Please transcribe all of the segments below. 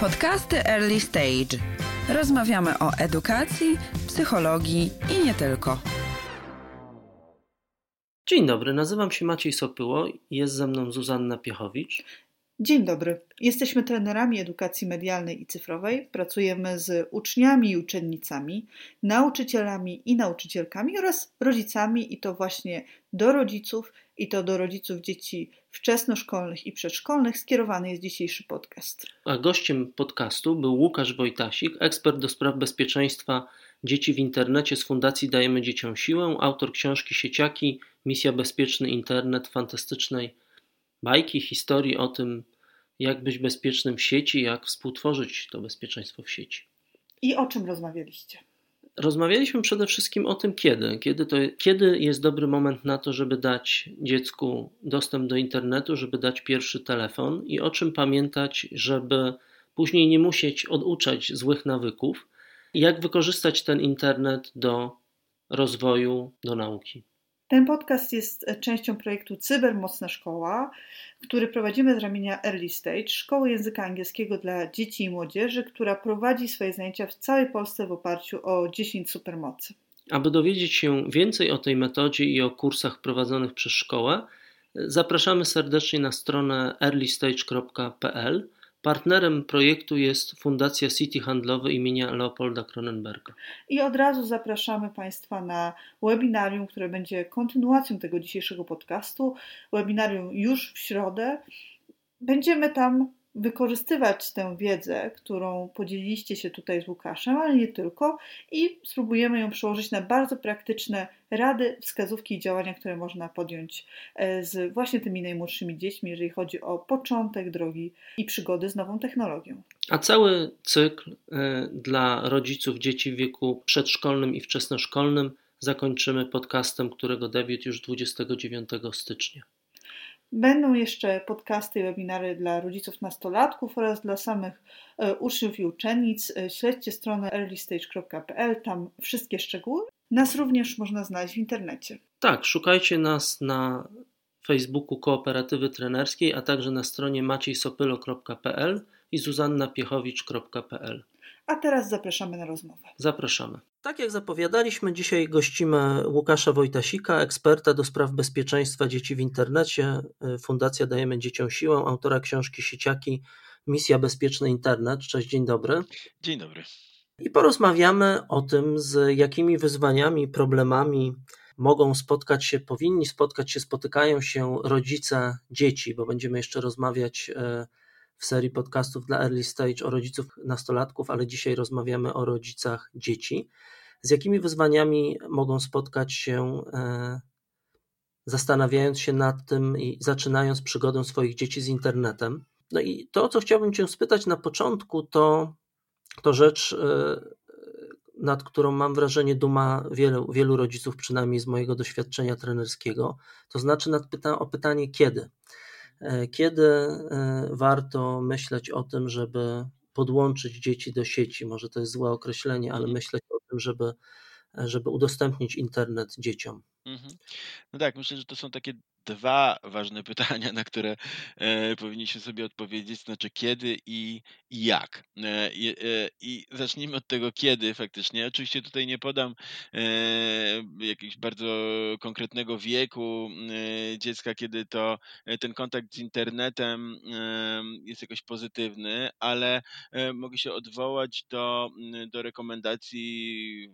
Podcasty Early Stage. Rozmawiamy o edukacji, psychologii i nie tylko. Dzień dobry, nazywam się Maciej Sopyło, jest ze mną Zuzanna Piechowicz. Dzień dobry. Jesteśmy trenerami edukacji medialnej i cyfrowej. Pracujemy z uczniami i uczennicami, nauczycielami i nauczycielkami oraz rodzicami, i to właśnie do rodziców, i to do rodziców dzieci wczesnoszkolnych i przedszkolnych skierowany jest dzisiejszy podcast. A gościem podcastu był Łukasz Wojtasik, ekspert do spraw bezpieczeństwa dzieci w internecie z Fundacji Dajemy Dzieciom Siłę, autor książki Sieciaki, Misja Bezpieczny Internet, fantastycznej bajki, historii o tym, jak być bezpiecznym w sieci, jak współtworzyć to bezpieczeństwo w sieci. I o czym rozmawialiście? Rozmawialiśmy przede wszystkim o tym, kiedy. Kiedy, to, kiedy jest dobry moment na to, żeby dać dziecku dostęp do internetu, żeby dać pierwszy telefon i o czym pamiętać, żeby później nie musieć oduczać złych nawyków. Jak wykorzystać ten internet do rozwoju, do nauki. Ten podcast jest częścią projektu Cybermocna Szkoła, który prowadzimy z ramienia Early Stage, szkoły języka angielskiego dla dzieci i młodzieży, która prowadzi swoje zajęcia w całej Polsce w oparciu o 10 supermocy. Aby dowiedzieć się więcej o tej metodzie i o kursach prowadzonych przez szkołę, zapraszamy serdecznie na stronę earlystage.pl Partnerem projektu jest Fundacja City Handlowe imienia Leopolda Kronenberga. I od razu zapraszamy Państwa na webinarium, które będzie kontynuacją tego dzisiejszego podcastu. Webinarium już w środę. Będziemy tam wykorzystywać tę wiedzę, którą podzieliliście się tutaj z Łukaszem, ale nie tylko, i spróbujemy ją przełożyć na bardzo praktyczne rady, wskazówki i działania, które można podjąć e, z właśnie tymi najmłodszymi dziećmi, jeżeli chodzi o początek drogi i przygody z nową technologią. A cały cykl e, dla rodziców dzieci w wieku przedszkolnym i wczesnoszkolnym zakończymy podcastem, którego debiut już 29 stycznia. Będą jeszcze podcasty i webinary dla rodziców nastolatków oraz dla samych e, uczniów i uczennic. E, śledźcie stronę earlystage.pl, tam wszystkie szczegóły. Nas również można znaleźć w internecie. Tak, szukajcie nas na Facebooku Kooperatywy Trenerskiej, a także na stronie maciejsopylo.pl i zuzannapiechowicz.pl. A teraz zapraszamy na rozmowę. Zapraszamy. Tak jak zapowiadaliśmy, dzisiaj gościmy Łukasza Wojtasika, eksperta do spraw bezpieczeństwa dzieci w internecie. Fundacja Dajemy Dzieciom Siłę, autora książki Sieciaki, Misja Bezpieczny Internet. Cześć, dzień dobry. Dzień dobry. I porozmawiamy o tym, z jakimi wyzwaniami, problemami mogą spotkać się, powinni spotkać się, spotykają się rodzice dzieci, bo będziemy jeszcze rozmawiać e, w serii podcastów dla Early Stage o rodziców nastolatków, ale dzisiaj rozmawiamy o rodzicach dzieci. Z jakimi wyzwaniami mogą spotkać się, e, zastanawiając się nad tym i zaczynając przygodę swoich dzieci z internetem? No i to, co chciałbym Cię spytać na początku, to, to rzecz, e, nad którą mam wrażenie duma wielu, wielu rodziców, przynajmniej z mojego doświadczenia trenerskiego, to znaczy nad pyta o pytanie kiedy. E, kiedy e, warto myśleć o tym, żeby podłączyć dzieci do sieci? Może to jest złe określenie, ale mhm. myśleć o tym, żeby, żeby udostępnić internet dzieciom. Mhm. No tak, myślę, że to są takie dwa ważne pytania, na które e, powinniśmy sobie odpowiedzieć, znaczy kiedy i, i jak. E, e, I zacznijmy od tego kiedy faktycznie. Oczywiście tutaj nie podam e, jakiegoś bardzo konkretnego wieku e, dziecka, kiedy to e, ten kontakt z internetem jest jakoś pozytywny, ale mogę się odwołać do, do rekomendacji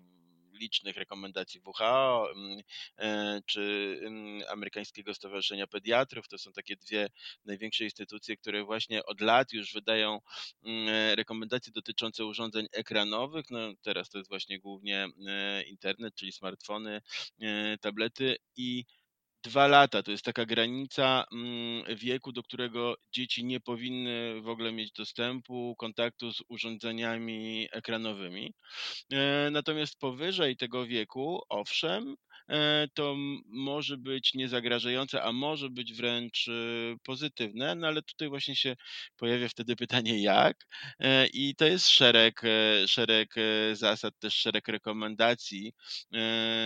licznych rekomendacji WHO mm, e, czy mm, Amerykańskiego Stowarzyszenia Pediatrów. To są takie dwie największe instytucje, które właśnie od lat już wydają mm, e, rekomendacje dotyczące urządzeń ekranowych. No, teraz to jest właśnie głównie e, internet, czyli smartfony, tablety i dwa lata to jest taka granica mm, wieku, do którego dzieci nie powinny w ogóle mieć dostępu, kontaktu z urządzeniami ekranowymi. E, natomiast powyżej tego wieku, owszem, to może być niezagrażające, a może być wręcz pozytywne, no ale tutaj właśnie się pojawia wtedy pytanie jak? I to jest szereg, szereg zasad, też szereg rekomendacji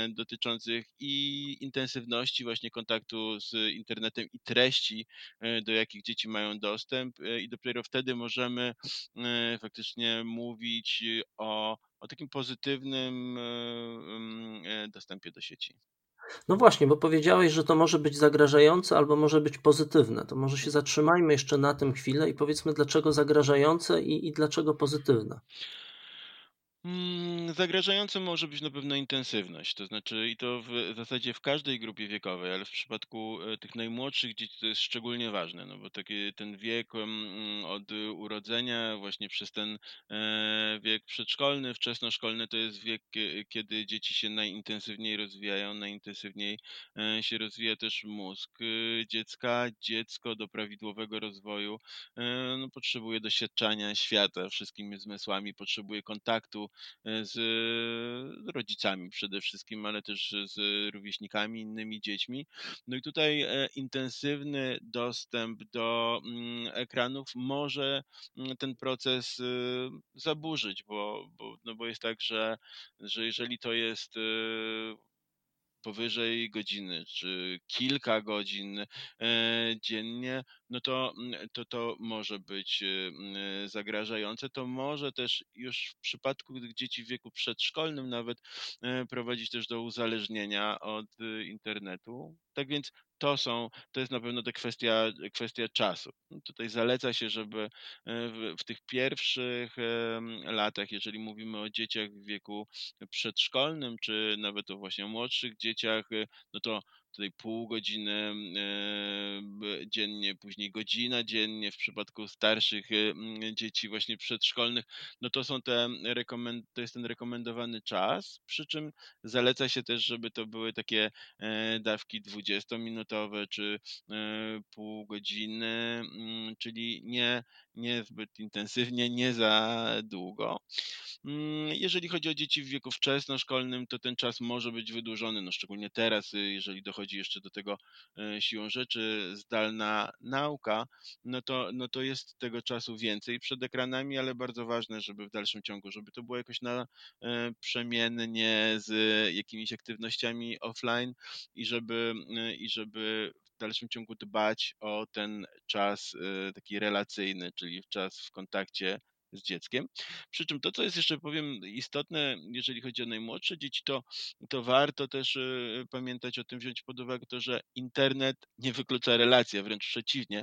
dotyczących i intensywności właśnie kontaktu z internetem i treści, do jakich dzieci mają dostęp i dopiero wtedy możemy faktycznie mówić o, o takim pozytywnym e, dostępie do sieci. No właśnie, bo powiedziałeś, że to może być zagrażające albo może być pozytywne. To może się zatrzymajmy jeszcze na tym chwilę i powiedzmy, dlaczego zagrażające i, i dlaczego pozytywne. Mm, zagrażającym może być na pewno intensywność, to znaczy i to w zasadzie w każdej grupie wiekowej, ale w przypadku e, tych najmłodszych dzieci to jest szczególnie ważne, no bo taki ten wiek od urodzenia właśnie przez ten e, wiek przedszkolny, wczesnoszkolny to jest wiek, kiedy dzieci się najintensywniej rozwijają, najintensywniej e, się rozwija też mózg dziecka. Dziecko do prawidłowego rozwoju no, potrzebuje doświadczania świata wszystkimi zmysłami, potrzebuje kontaktu z rodzicami przede wszystkim, ale też z rówieśnikami, innymi dziećmi. No i tutaj e, intensywny dostęp do mm, ekranów może mm, ten proces zaburzyć, bo, bo, no bo jest tak, że, że jeżeli to jest powyżej godziny, czy kilka godzin e, dziennie, no to, mm, to to może być e, mm, zagrażające. To może też już w przypadku dzieci w wieku przedszkolnym nawet e, prowadzić też do uzależnienia od internetu. Tak więc to są, to jest na pewno ta kwestia, kwestia czasu. Tutaj zaleca się, żeby e, w, w, tych pierwszych latach, jeżeli mówimy o dzieciach w wieku przedszkolnym, czy nawet o właśnie młodszych dzieciach, e, no to tutaj pół godziny dziennie, później godzina dziennie w przypadku starszych dzieci właśnie przedszkolnych, no to są te to jest ten rekomendowany czas, przy czym zaleca się też, żeby to były takie e, dawki 20-minutowe czy e, pół godziny, czyli nie, nie zbyt intensywnie, nie za długo. Mm, jeżeli chodzi o dzieci w wieku wczesnoszkolnym, to ten czas może być wydłużony, no szczególnie teraz, y, jeżeli dochodzi jeszcze do tego e, siłą rzeczy zdalna nauka, no to, no to jest tego czasu więcej przed ekranami, ale bardzo ważne, żeby w dalszym ciągu, żeby to było jakoś na e, przemiennie z jakimiś aktywnościami offline i żeby, i żeby w dalszym ciągu dbać o ten czas taki relacyjny, czyli czas w kontakcie z dzieckiem. Przy czym to, co jest jeszcze, powiem, istotne, jeżeli chodzi o najmłodsze dzieci, to, to warto też y, pamiętać o tym, wziąć pod uwagę to, że internet nie wyklucza relacji, a wręcz przeciwnie.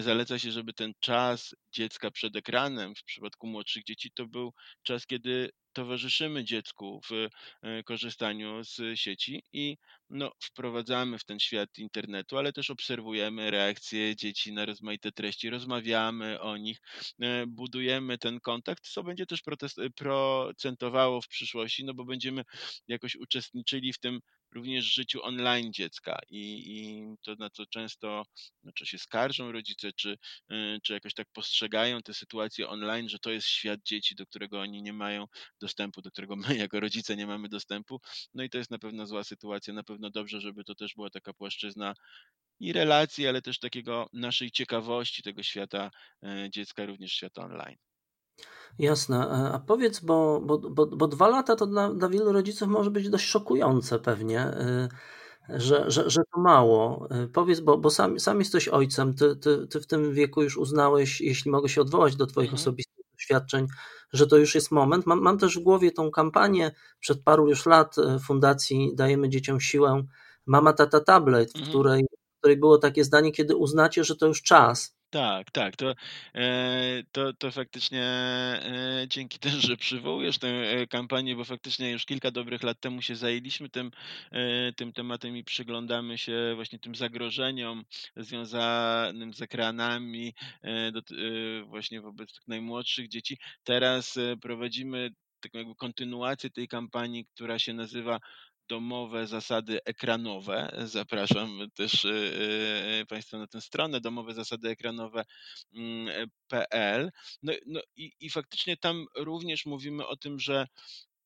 Zaleca się, żeby ten czas dziecka przed ekranem w przypadku młodszych dzieci to był czas, kiedy towarzyszymy dziecku w e, korzystaniu z sieci i no, wprowadzamy w ten świat internetu, ale też obserwujemy reakcje dzieci na rozmaite treści, rozmawiamy o nich, e, budujemy ten kontakt, co będzie też procentowało w przyszłości, no bo będziemy jakoś uczestniczyli w tym również w życiu online dziecka i, i to, na co często znaczy się skarżą rodzice, czy, y, czy jakoś tak postrzegają tę sytuację online, że to jest świat dzieci, do którego oni nie mają dostępu, do którego my jako rodzice nie mamy dostępu. No i to jest na pewno zła sytuacja, na pewno dobrze, żeby to też była taka płaszczyzna i relacji, ale też takiego naszej ciekawości tego świata y, dziecka, również świata online. Jasne. E, a powiedz, bo, bo, bo, bo dwa lata to dla, dla wielu rodziców może być dość szokujące pewnie, e, że, że, że to mało. E, powiedz, bo, bo sam, sam jesteś ojcem, ty, ty, ty w tym wieku już uznałeś, jeśli mogę się odwołać do Twoich mhm. osobistych doświadczeń, że to już jest moment. Mam, mam też w głowie tą kampanię przed paru już lat Fundacji Dajemy Dzieciom Siłę Mama Tata Tablet, w mhm. której, w której było takie zdanie, kiedy uznacie, że to już czas tak, tak. To, e, to, to faktycznie e, dzięki też, że przywołujesz tę e, kampanię, bo faktycznie już kilka dobrych lat temu się zajęliśmy tym, tym tematem i przyglądamy się właśnie tym zagrożeniom związanym z ekranami do, właśnie wobec tych najmłodszych dzieci. Teraz prowadzimy taką jakby kontynuację tej kampanii, która się nazywa domowe zasady ekranowe. Zapraszam też e, e, Państwa na tę stronę domowe zasady ekranowe.pl. Mm, no, no i, i faktycznie tam również mówimy o tym, że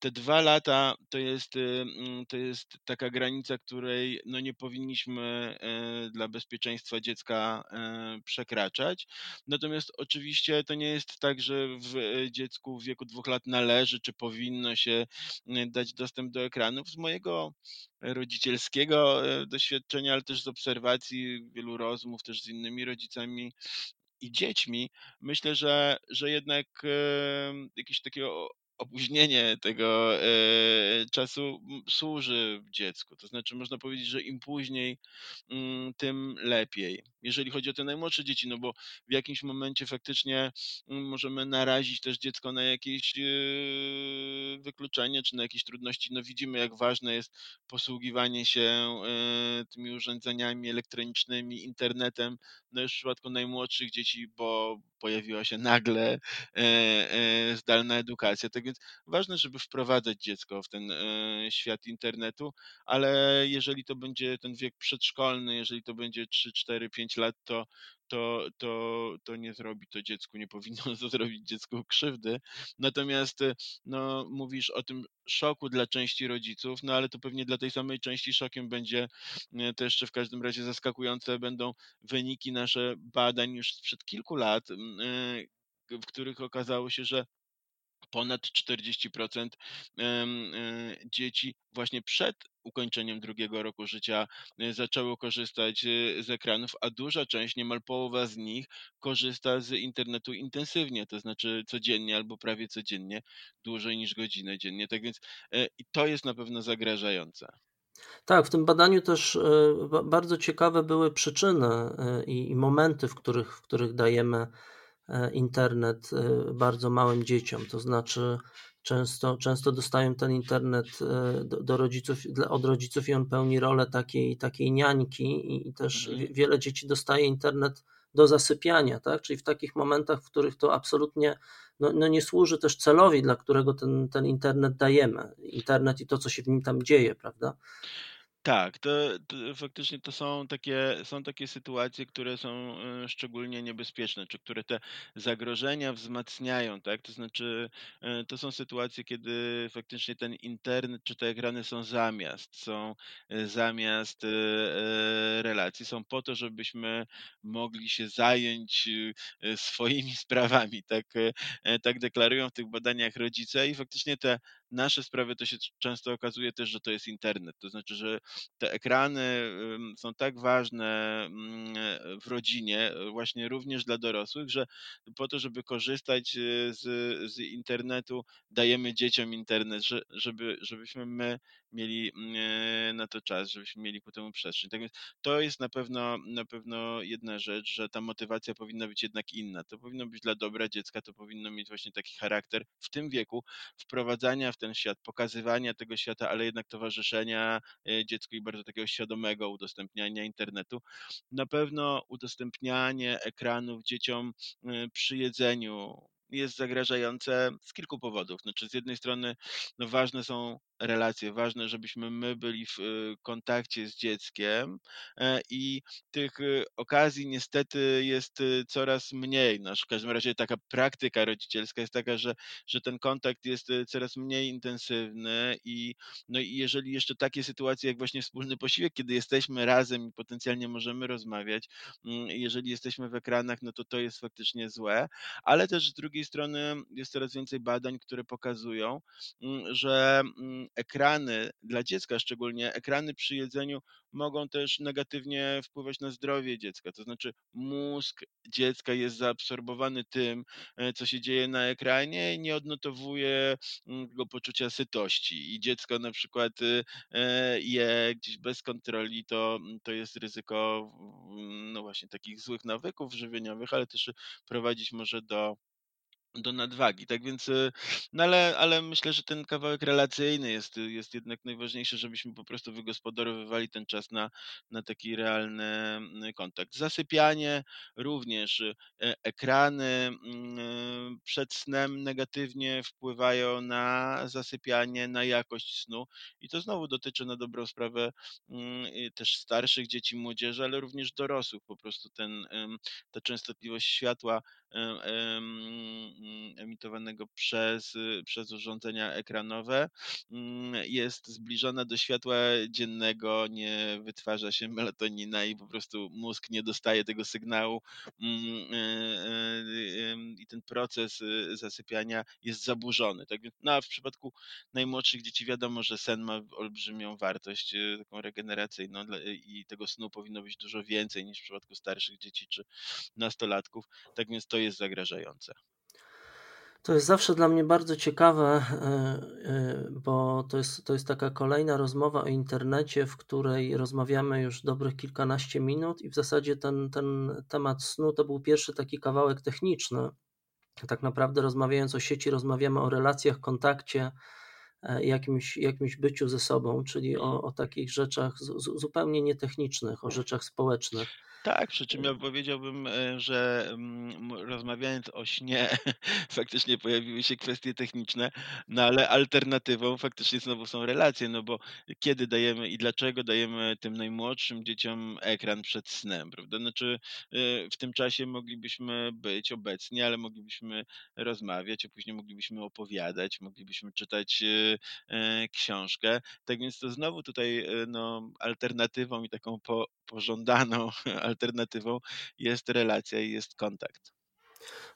te dwa lata to jest, mm, to jest taka granica, której no nie powinniśmy e, dla bezpieczeństwa dziecka e, przekraczać. Natomiast oczywiście to nie jest tak, że w dziecku w wieku dwóch lat należy czy powinno się dać dostęp do ekranów. Z mojego rodzicielskiego doświadczenia, ale też z obserwacji wielu rozmów też z innymi rodzicami i dziećmi, myślę, że, że jednak jakieś takiego opóźnienie tego e, czasu służy dziecku. To znaczy, można powiedzieć, że im później, mm, tym lepiej. Jeżeli chodzi o te najmłodsze dzieci, no bo w jakimś momencie faktycznie mm, możemy narazić też dziecko na jakieś e, wykluczenie czy na jakieś trudności. No widzimy, jak ważne jest posługiwanie się e, tymi urządzeniami elektronicznymi, internetem. No już w przypadku najmłodszych dzieci, bo pojawiła się nagle zdalna edukacja. Tak więc ważne, żeby wprowadzać dziecko w ten e, świat internetu, ale jeżeli to będzie ten wiek przedszkolny, jeżeli to będzie 3, 4, 5 lat, to to, to, to nie zrobi to dziecku, nie powinno to zrobić dziecku krzywdy. Natomiast e, no, mówisz o tym szoku dla części rodziców, no ale to pewnie dla tej samej części szokiem będzie e, to jeszcze w każdym razie zaskakujące będą wyniki nasze badań już sprzed kilku lat, w których okazało się, że ponad 40% e, dzieci właśnie przed ukończeniem drugiego roku życia e, zaczęło korzystać e, z ekranów, a duża część, niemal połowa z nich korzysta z internetu intensywnie, to znaczy codziennie albo prawie codziennie, dłużej niż godzinę dziennie. Tak więc i to jest na pewno zagrażające. Tak, w tym badaniu też bardzo ciekawe były przyczyny i momenty, w których, w których dajemy internet e, bardzo małym dzieciom. To znaczy, często, często dostają ten internet e, do, do rodziców, od rodziców i on pełni rolę takiej, takiej niańki, i, i też mhm. wiele dzieci dostaje internet do zasypiania, tak? czyli w takich momentach, w których to absolutnie no, no nie służy też celowi, dla którego ten, ten internet dajemy. Internet i to, co się w nim tam dzieje, prawda? Tak, to, to faktycznie to są takie, są takie sytuacje, które są e, szczególnie niebezpieczne, czy które te zagrożenia wzmacniają, tak? To znaczy, e, to są sytuacje, kiedy faktycznie ten internet czy te ekrany są zamiast, są e, zamiast relacji, są po to, żebyśmy mogli się zająć swoimi sprawami, tak, tak deklarują w tych badaniach rodzice i faktycznie te nasze sprawy to się często okazuje też, że to jest internet. To znaczy, że te ekrany są tak ważne mm, w rodzinie, właśnie również dla dorosłych, że po to, żeby korzystać y, z, z internetu, dajemy dzieciom internet, żeby, żebyśmy my mieli mm, na to czas, żebyśmy mieli ku temu przestrzeń. Tak więc to jest na pewno, na pewno jedna rzecz, że ta motywacja powinna być jednak inna. To powinno być dla dobra dziecka, to powinno mieć właśnie taki charakter w tym wieku wprowadzania w ten świat, pokazywania tego świata, ale jednak towarzyszenia e, dziecku i bardzo takiego świadomego udostępniania internetu. Na pewno udostępnianie ekranów dzieciom e, przy jedzeniu, jest zagrażające z kilku powodów. Znaczy, z jednej strony no, ważne są relacje, ważne, żebyśmy my byli w y, kontakcie z dzieckiem e, i tych y, okazji niestety jest y, coraz mniej. No, w każdym razie taka praktyka rodzicielska jest taka, że, że ten kontakt jest coraz mniej intensywny i, no, i jeżeli jeszcze takie sytuacje jak właśnie wspólny posiłek, kiedy jesteśmy razem i potencjalnie możemy rozmawiać, mm, jeżeli jesteśmy w ekranach, no to to jest faktycznie złe, ale też z drugiej strony jest coraz więcej badań, które pokazują, mm, że mm, ekrany dla dziecka, szczególnie ekrany przy jedzeniu, mogą też negatywnie wpływać na zdrowie dziecka. To znaczy, mózg dziecka jest zaabsorbowany tym, e, co się dzieje na ekranie i nie odnotowuje mm, tego poczucia sytości. I dziecko na przykład y, e, je gdzieś bez kontroli, to, to jest ryzyko no właśnie takich złych nawyków żywieniowych, ale też prowadzić może do do nadwagi. Tak więc, y, no ale, ale myślę, że ten kawałek relacyjny jest, jest jednak najważniejszy, żebyśmy po prostu wygospodarowywali ten czas na, na taki realny mm, kontakt. Zasypianie również, y, ekrany mm, przed snem negatywnie wpływają na zasypianie, na jakość snu i to znowu dotyczy na dobrą sprawę mm, też starszych dzieci, młodzieży, ale również dorosłych. Po prostu ten, ta częstotliwość światła emitowanego przez, przez urządzenia ekranowe mm, jest zbliżona do światła dziennego, nie wytwarza się melatonina i po prostu mózg nie dostaje tego sygnału mm, e, e, i ten proces zasypiania jest zaburzony. Tak więc, no a w przypadku najmłodszych dzieci wiadomo, że sen ma olbrzymią wartość taką regeneracyjną i tego snu powinno być dużo więcej niż w przypadku starszych dzieci czy nastolatków. Tak więc to jest zagrażające. To jest zawsze dla mnie bardzo ciekawe, e, e, bo to jest, to jest taka kolejna rozmowa o internecie, w której rozmawiamy już dobrych kilkanaście minut i w zasadzie ten, ten temat snu to był pierwszy taki kawałek techniczny. Tak naprawdę rozmawiając o sieci, rozmawiamy o relacjach, kontakcie, e, jakimś, jakimś byciu ze sobą, czyli o, o takich rzeczach zupełnie nietechnicznych, o rzeczach społecznych. Tak, przy czym ja powiedziałbym, e, że mm, rozmawiając o śnie, faktycznie pojawiły się kwestie techniczne, no ale alternatywą faktycznie znowu są relacje, no bo kiedy dajemy i dlaczego dajemy tym najmłodszym dzieciom ekran przed snem, prawda? Znaczy e, w tym czasie moglibyśmy być obecni, ale moglibyśmy rozmawiać, a później moglibyśmy opowiadać, moglibyśmy czytać e, książkę. Tak więc to znowu tutaj no, alternatywą i taką po, pożądaną alternatywą jest relacja i jest kontakt.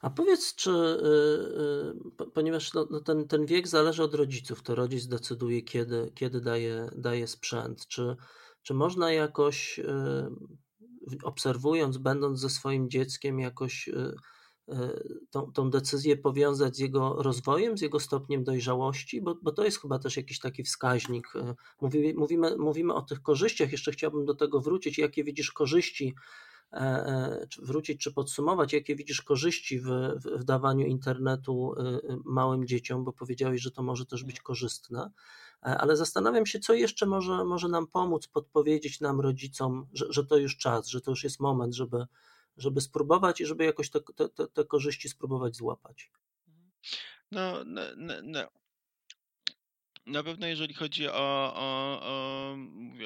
A powiedz, czy y, y, ponieważ no, no, ten, ten wiek zależy od rodziców, to rodzic decyduje, kiedy, kiedy daje, daje sprzęt, czy, czy można jakoś y, obserwując, będąc ze swoim dzieckiem, jakoś tą, tą decyzję powiązać z jego rozwojem, z jego stopniem dojrzałości, bo, bo to jest chyba też jakiś taki wskaźnik. Mówimy, mówimy, mówimy o tych korzyściach, jeszcze chciałbym do tego wrócić. Jakie widzisz korzyści E, e, wrócić czy podsumować, jakie widzisz korzyści w, w dawaniu internetu e, małym dzieciom, bo powiedziałeś, że to może też być korzystne, ale zastanawiam się, co jeszcze może, może nam pomóc, podpowiedzieć nam, rodzicom, że, że to już czas, że to już jest moment, żeby, żeby spróbować i żeby jakoś te, te, te korzyści spróbować złapać. No, no, no, no. Na pewno jeżeli chodzi o, o, o,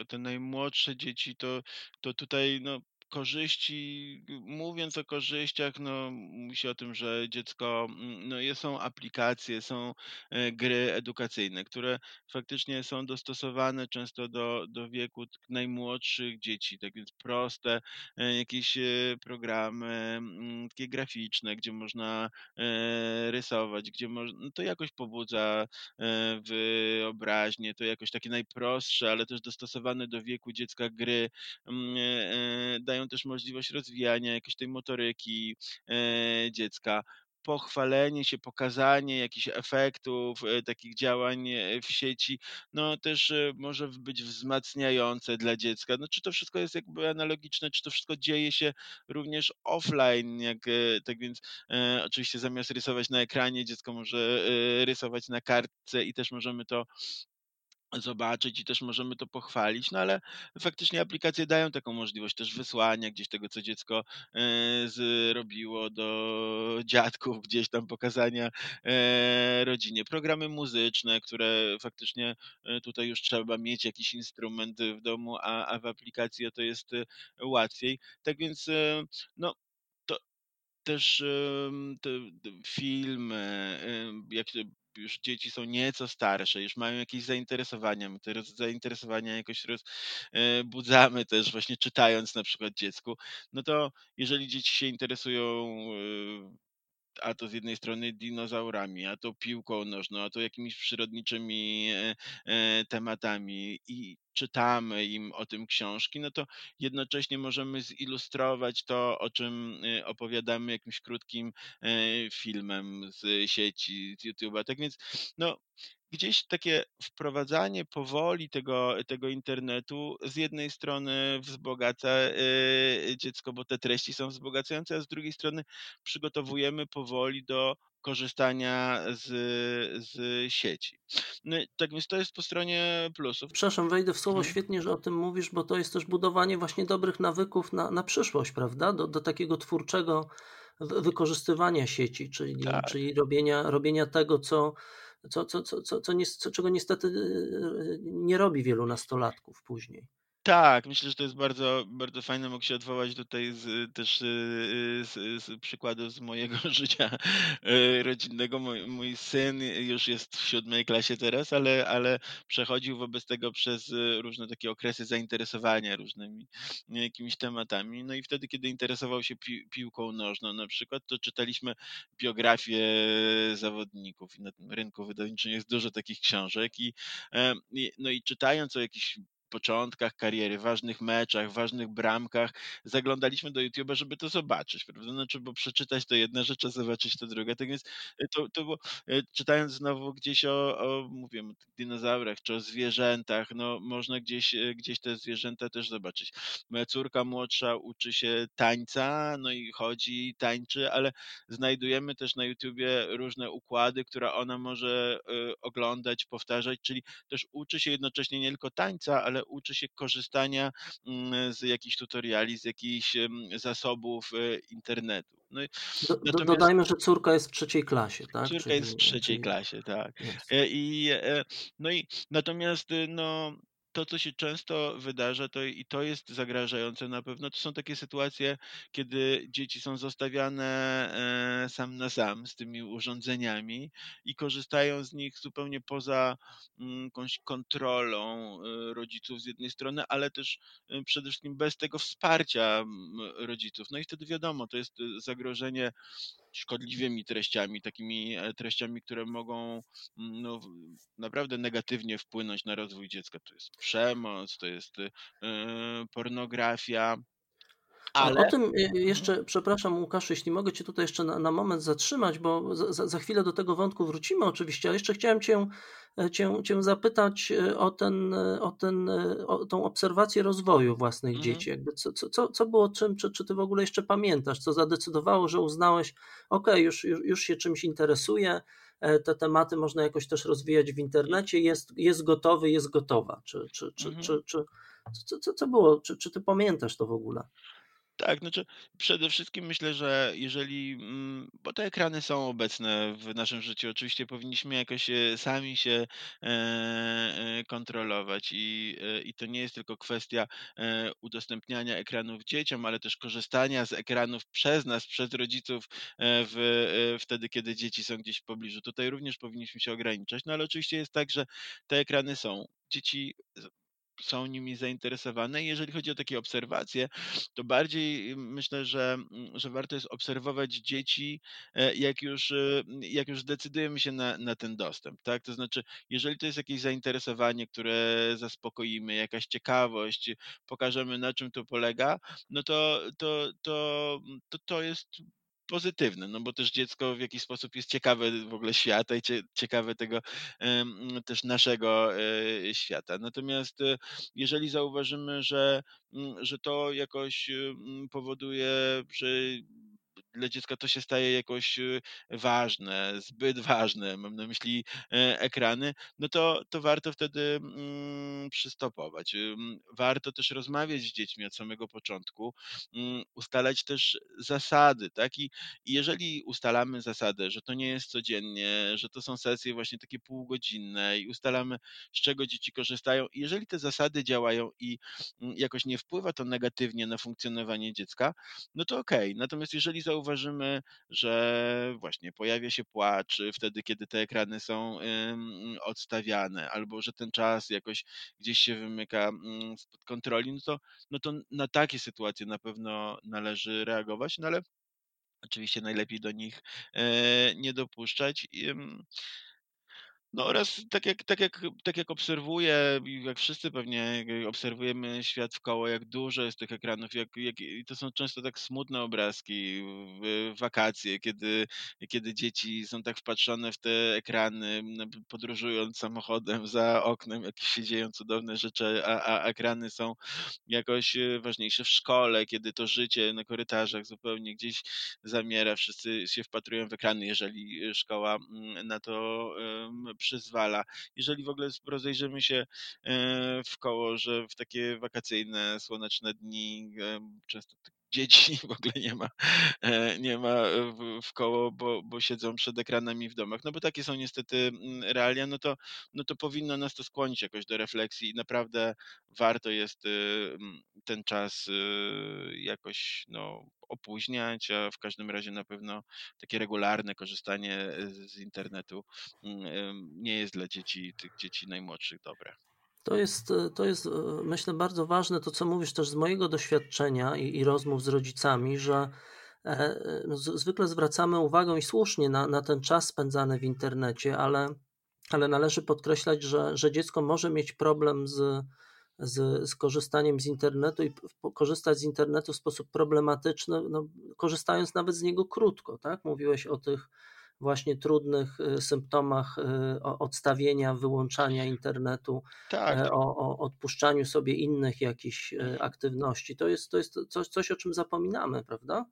o te najmłodsze dzieci, to, to tutaj no, korzyści, mówiąc o korzyściach, no mówi się o tym, że dziecko, mm, no są aplikacje, są e, gry edukacyjne, które faktycznie są dostosowane często do, do wieku najmłodszych dzieci, tak więc proste e, jakieś e, programy mm, takie graficzne, gdzie można rysować, gdzie można, no to jakoś pobudza wyobraźnię, to jakoś takie najprostsze, ale też dostosowane do wieku dziecka gry mm, dają też możliwość rozwijania jakiejś tej motoryki e, dziecka pochwalenie się, pokazanie jakichś efektów, e, takich działań e, w sieci, no też może być wzmacniające dla dziecka. No czy to wszystko jest jakby analogiczne, czy to wszystko dzieje się również offline, jak, tak więc e, oczywiście zamiast rysować na ekranie, dziecko może rysować na kartce i też możemy to zobaczyć i też możemy to pochwalić, no ale faktycznie aplikacje dają taką możliwość też wysłania gdzieś tego, co dziecko e, zrobiło do dziadków, gdzieś tam pokazania e, rodzinie. Programy muzyczne, które faktycznie e, tutaj już trzeba mieć jakiś instrument w domu, a, w aplikacji to jest łatwiej. Tak więc no, też te, te filmy, jak już dzieci są nieco starsze, już mają jakieś zainteresowania, my te zainteresowania jakoś rozbudzamy e, też właśnie czytając na przykład dziecku, no to jeżeli dzieci się interesują e, a to z jednej strony dinozaurami, a to piłką nożną, a to jakimiś przyrodniczymi e, tematami i czytamy im o tym książki, no to jednocześnie możemy zilustrować to, o czym y, opowiadamy jakimś krótkim e, filmem z sieci, z YouTube'a. Tak więc, no, gdzieś takie wprowadzanie powoli tego, tego internetu z jednej strony wzbogaca y, dziecko, bo te treści są wzbogacające, a z drugiej strony przygotowujemy powoli do korzystania z, z sieci. No, tak więc to jest po stronie plusów. Przepraszam, wejdę w słowo, mhm. świetnie, że o tym mówisz, bo to jest też budowanie właśnie dobrych nawyków na, na przyszłość, prawda? Do, do takiego twórczego wykorzystywania sieci, czyli, tak. czyli robienia, robienia tego, co, co, co, co, co, co, czego niestety y, nie robi wielu nastolatków później. Tak, myślę, że to jest bardzo, bardzo fajne. Mogę się odwołać tutaj z, też y, y, z, z przykładu z mojego życia y, rodzinnego. Mój, mój syn już jest w siódmej klasie teraz, ale, ale przechodził wobec tego przez różne takie okresy zainteresowania różnymi jakimiś tematami. No i wtedy, kiedy interesował się pi, piłką nożną na przykład, to czytaliśmy biografię zawodników i na tym rynku wydawniczym jest dużo takich książek i, no i czytając o jakichś początkach kariery, ważnych meczach, ważnych bramkach, zaglądaliśmy do YouTube'a, żeby to zobaczyć, prawda? Znaczy, bo przeczytać to jedna rzecz, a zobaczyć to druga. Tak więc e, to, to było, e, czytając znowu gdzieś o, o mówię, dinozaurach, czy o zwierzętach, no można gdzieś, e, gdzieś te zwierzęta też zobaczyć. Moja córka młodsza uczy się tańca, no i chodzi, tańczy, ale znajdujemy też na YouTubie różne układy, które ona może oglądać, powtarzać, czyli też uczy się jednocześnie nie tylko tańca, ale uczy się korzystania mm, z jakichś tutoriali, z jakichś zasobów e, internetu. No do, natomiast... Dodajmy, że córka jest w trzeciej klasie, tak? Córka czyli, jest w trzeciej klasie, tak. E, I, e, no i natomiast no, to, co się często wydarza, to i to jest zagrażające na pewno, to są takie sytuacje, kiedy dzieci są zostawiane e, sam na sam z tymi urządzeniami i korzystają z nich zupełnie poza mm, jakąś kontrolą e, rodziców z jednej strony, ale też e, przede wszystkim bez tego wsparcia rodziców. No i wtedy wiadomo, to jest zagrożenie szkodliwymi treściami, takimi treściami, które mogą no, naprawdę negatywnie wpłynąć na rozwój dziecka. To jest przemoc, to jest y, pornografia. Ale... O tym y, mhm. jeszcze, przepraszam Łukasz, jeśli mogę Cię tutaj jeszcze na, na moment zatrzymać, bo za, za, chwilę do tego wątku wrócimy oczywiście, ale jeszcze chciałem Cię, e, cię, cię zapytać e, o, ten, e, o, ten, o tą obserwację rozwoju własnych mhm. dzieci. Jakby co, co, co było czym, czy, czy Ty w ogóle jeszcze pamiętasz, co zadecydowało, że uznałeś, ok, już, już, już się czymś interesuje, te tematy można jakoś też rozwijać w internecie, jest, jest gotowy, jest gotowa. Czy, czy, czy, mhm. czy, czy, co, co, co było? Czy, czy ty pamiętasz to w ogóle? Tak, znaczy przede wszystkim myślę, że jeżeli, mm, bo te ekrany są obecne w naszym życiu, oczywiście powinniśmy jakoś e, sami się e, e, kontrolować i, i to nie jest tylko kwestia udostępniania ekranów dzieciom, ale też korzystania z ekranów przez nas, przez rodziców w, wtedy, kiedy dzieci są gdzieś w pobliżu. Tutaj również powinniśmy się ograniczać, no ale oczywiście jest tak, że te ekrany są. Dzieci są nimi zainteresowane. jeżeli chodzi o takie obserwacje, to bardziej y, myślę, że, mm, że warto jest obserwować dzieci, e, jak już, y, jak już decydujemy się na, na ten dostęp. Tak? To znaczy, jeżeli to jest jakieś zainteresowanie, które zaspokoimy, jakaś ciekawość, pokażemy na czym to polega, no to to, to, to, to jest pozytywne, no bo też dziecko w jakiś sposób jest ciekawe w ogóle świata i ciekawe tego też naszego e, świata. Natomiast e, jeżeli zauważymy, że, że to jakoś powoduje, że dla dziecka to się staje jakoś y, ważne, zbyt ważne, mam na myśli e, ekrany, no to, to warto wtedy mm, przystopować. Warto też rozmawiać z dziećmi od samego początku, mm, ustalać też zasady, tak? I, I jeżeli ustalamy zasadę, że to nie jest codziennie, że to są sesje właśnie takie półgodzinne i ustalamy, z czego dzieci korzystają, jeżeli te zasady działają i mm, jakoś nie wpływa to negatywnie na funkcjonowanie dziecka, no to okej. Okay. Natomiast jeżeli zauważymy, zauważymy, że właśnie pojawia się płacz wtedy, kiedy te ekrany są odstawiane, albo że ten czas jakoś gdzieś się wymyka mm, spod kontroli, no to, no to na takie sytuacje na pewno należy reagować, no ale oczywiście najlepiej do nich e, nie dopuszczać. No oraz tak jak, tak jak, tak jak obserwuję, jak wszyscy pewnie obserwujemy świat w koło, jak dużo jest tych ekranów, jak, jak, i to są często tak smutne obrazki wakacje, kiedy, kiedy dzieci są tak wpatrzone w te ekrany, podróżując samochodem za oknem, jakieś się dzieją cudowne rzeczy, a, a ekrany są jakoś e, ważniejsze w szkole, kiedy to życie na korytarzach zupełnie gdzieś zamiera, wszyscy się wpatrują w ekrany, jeżeli szkoła mm, na to przyzwala. Jeżeli w ogóle rozejrzymy się e, w koło, że w takie wakacyjne, słoneczne dni często dzieci w ogóle nie ma, e, nie ma w, w koło, bo, bo siedzą przed ekranami w domach. No bo takie są niestety mm, realia, no to, no to powinno nas to skłonić jakoś do refleksji i naprawdę warto jest y, mm, ten czas y, jakoś no, opóźniać, a w każdym razie na pewno takie regularne korzystanie z internetu mm, nie jest dla dzieci, tych dzieci najmłodszych dobre. To jest, to jest, myślę, bardzo ważne to, co mówisz też z mojego doświadczenia i, i rozmów z rodzicami, że e, no, zwykle zwracamy uwagę i słusznie na, na ten czas spędzany w internecie, ale, ale należy podkreślać, że, że dziecko może mieć problem z, z, z korzystaniem z internetu i korzystać z internetu w sposób problematyczny, no, korzystając nawet z niego krótko. Tak? Mówiłeś o tych właśnie trudnych y, symptomach y, odstawienia, wyłączania internetu, tak, e, tak. O, o, odpuszczaniu sobie innych jakichś y, aktywności. To jest, to jest coś, coś, o czym zapominamy, prawda?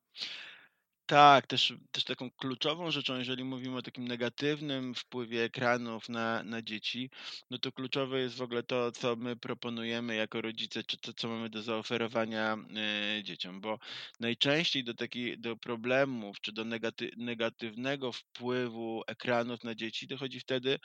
Tak, też, też taką kluczową rzeczą, jeżeli mówimy o takim negatywnym wpływie ekranów na, na dzieci, no to kluczowe jest w ogóle to, co my proponujemy jako rodzice, czy to, co mamy do zaoferowania e, dzieciom, bo najczęściej do takich, do problemów, czy do negaty, negatywnego wpływu ekranów na dzieci dochodzi wtedy,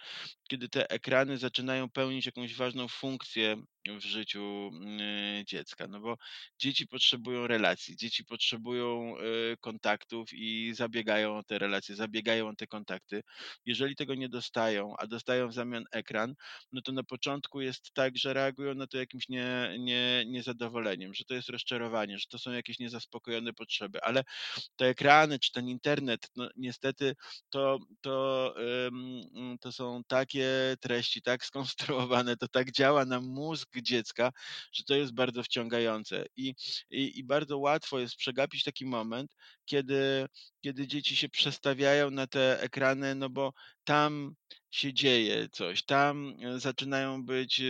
kiedy te ekrany zaczynają pełnić jakąś ważną funkcję w życiu mm, dziecka. No bo dzieci potrzebują relacji, dzieci potrzebują e, kontaktów i zabiegają o te relacje, zabiegają o te kontakty. Jeżeli tego nie dostają, a dostają w zamian ekran, no to na początku jest tak, że reagują na to jakimś nie, nie, niezadowoleniem, że to jest rozczarowanie, że to są jakieś niezaspokojone potrzeby, ale te ekrany czy ten internet, no niestety to, to, to są takie treści, tak skonstruowane, to tak działa na mózg dziecka, że to jest bardzo wciągające. I, i, i bardzo łatwo jest przegapić taki moment, kiedy, kiedy dzieci się przestawiają na te ekrany, no bo tam się dzieje coś, tam e, zaczynają być e,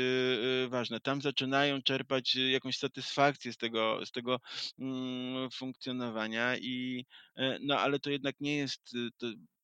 e, ważne, tam zaczynają czerpać jakąś satysfakcję z tego, z tego mm, funkcjonowania i no ale to jednak nie jest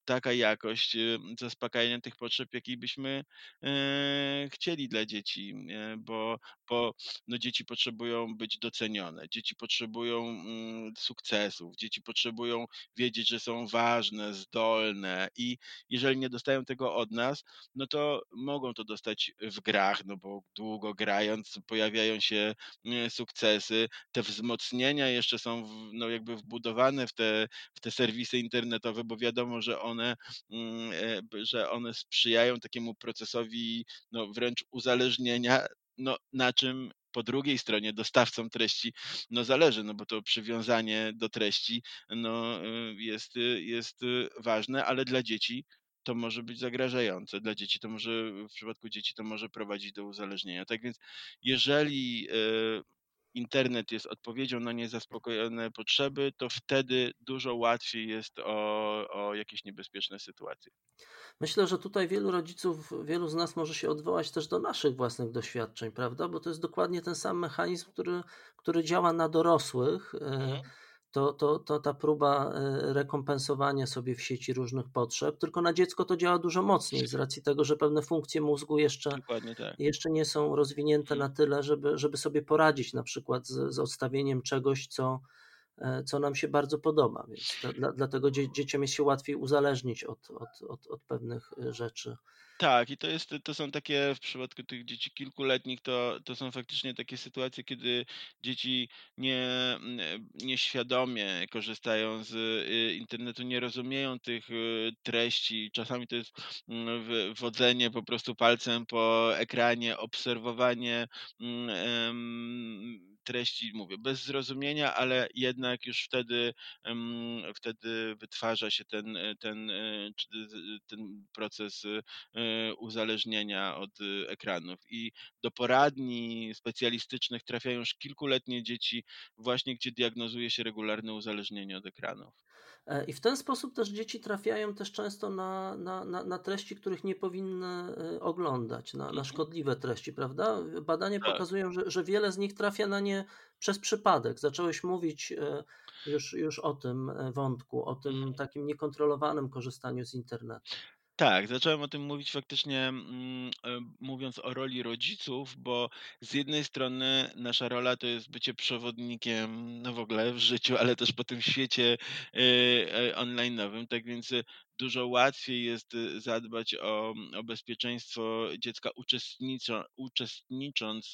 taka jakość y, zaspokajania tych potrzeb, jakiej byśmy e, chcieli dla dzieci, bo, bo no dzieci potrzebują być docenione, dzieci potrzebują mm, sukcesów, dzieci potrzebują wiedzieć, że są ważne, zdolne i jeżeli nie dostają tego od nas, no to mogą to dostać w grach, no bo długo grając pojawiają się sukcesy, te wzmocnienia jeszcze są no jakby wbudowane w te, w te serwisy internetowe, bo wiadomo, że one one, mm, e, że one sprzyjają takiemu procesowi no, wręcz uzależnienia, no, na czym po drugiej stronie dostawcom treści no zależy, no bo to przywiązanie do treści no, y, jest, y, jest y, ważne, ale dla dzieci to może być zagrażające. Dla dzieci to może, w przypadku dzieci to może prowadzić do uzależnienia. Tak więc jeżeli internet jest odpowiedzią na niezaspokojone potrzeby, to wtedy dużo łatwiej jest o, o jakieś niebezpieczne sytuacje. Myślę, że tutaj wielu rodziców, wielu z nas może się odwołać też do naszych własnych doświadczeń, prawda? Bo to jest dokładnie ten sam mechanizm, który, który działa na dorosłych. E, mhm to, to, to ta próba e, rekompensowania sobie w sieci różnych potrzeb, tylko na dziecko to działa dużo mocniej z racji tego, że pewne funkcje mózgu jeszcze, tak. jeszcze nie są rozwinięte na tyle, żeby, żeby sobie poradzić na przykład z, z odstawieniem czegoś, co, e, co nam się bardzo podoba. Więc to, dla, dlatego dzie, dzieciom jest się łatwiej uzależnić od, od, od, od pewnych e, rzeczy. Tak, i to jest, to są takie w przypadku tych dzieci kilkuletnich, to, to są faktycznie takie sytuacje, kiedy dzieci nie, mm, nieświadomie korzystają z y, internetu, nie rozumieją tych y, treści. Czasami to jest mm, wodzenie po prostu palcem po ekranie, obserwowanie mm, treści, mówię, bez zrozumienia, ale jednak już wtedy, wtedy wytwarza się ten, ten, e, ten proces uzależnienia od e, ekranów. I do poradni specjalistycznych trafiają już kilkuletnie dzieci, właśnie gdzie diagnozuje się regularne uzależnienie od ekranów. I w ten sposób też dzieci trafiają też często na, na, na, na treści, których nie powinny oglądać, na, na mhm. szkodliwe treści, prawda? Badania tak. pokazują, że, że wiele z nich trafia na nie przez przypadek. Zacząłeś mówić e, już, już o tym e, wątku, o tym takim niekontrolowanym korzystaniu z internetu. Tak, zacząłem o tym mówić faktycznie, mm, e, mówiąc o roli rodziców, bo z jednej strony nasza rola to jest bycie przewodnikiem, no w ogóle w życiu, ale też po tym świecie e, e, online'owym, tak więc dużo łatwiej jest zadbać o, o bezpieczeństwo dziecka uczestnicząc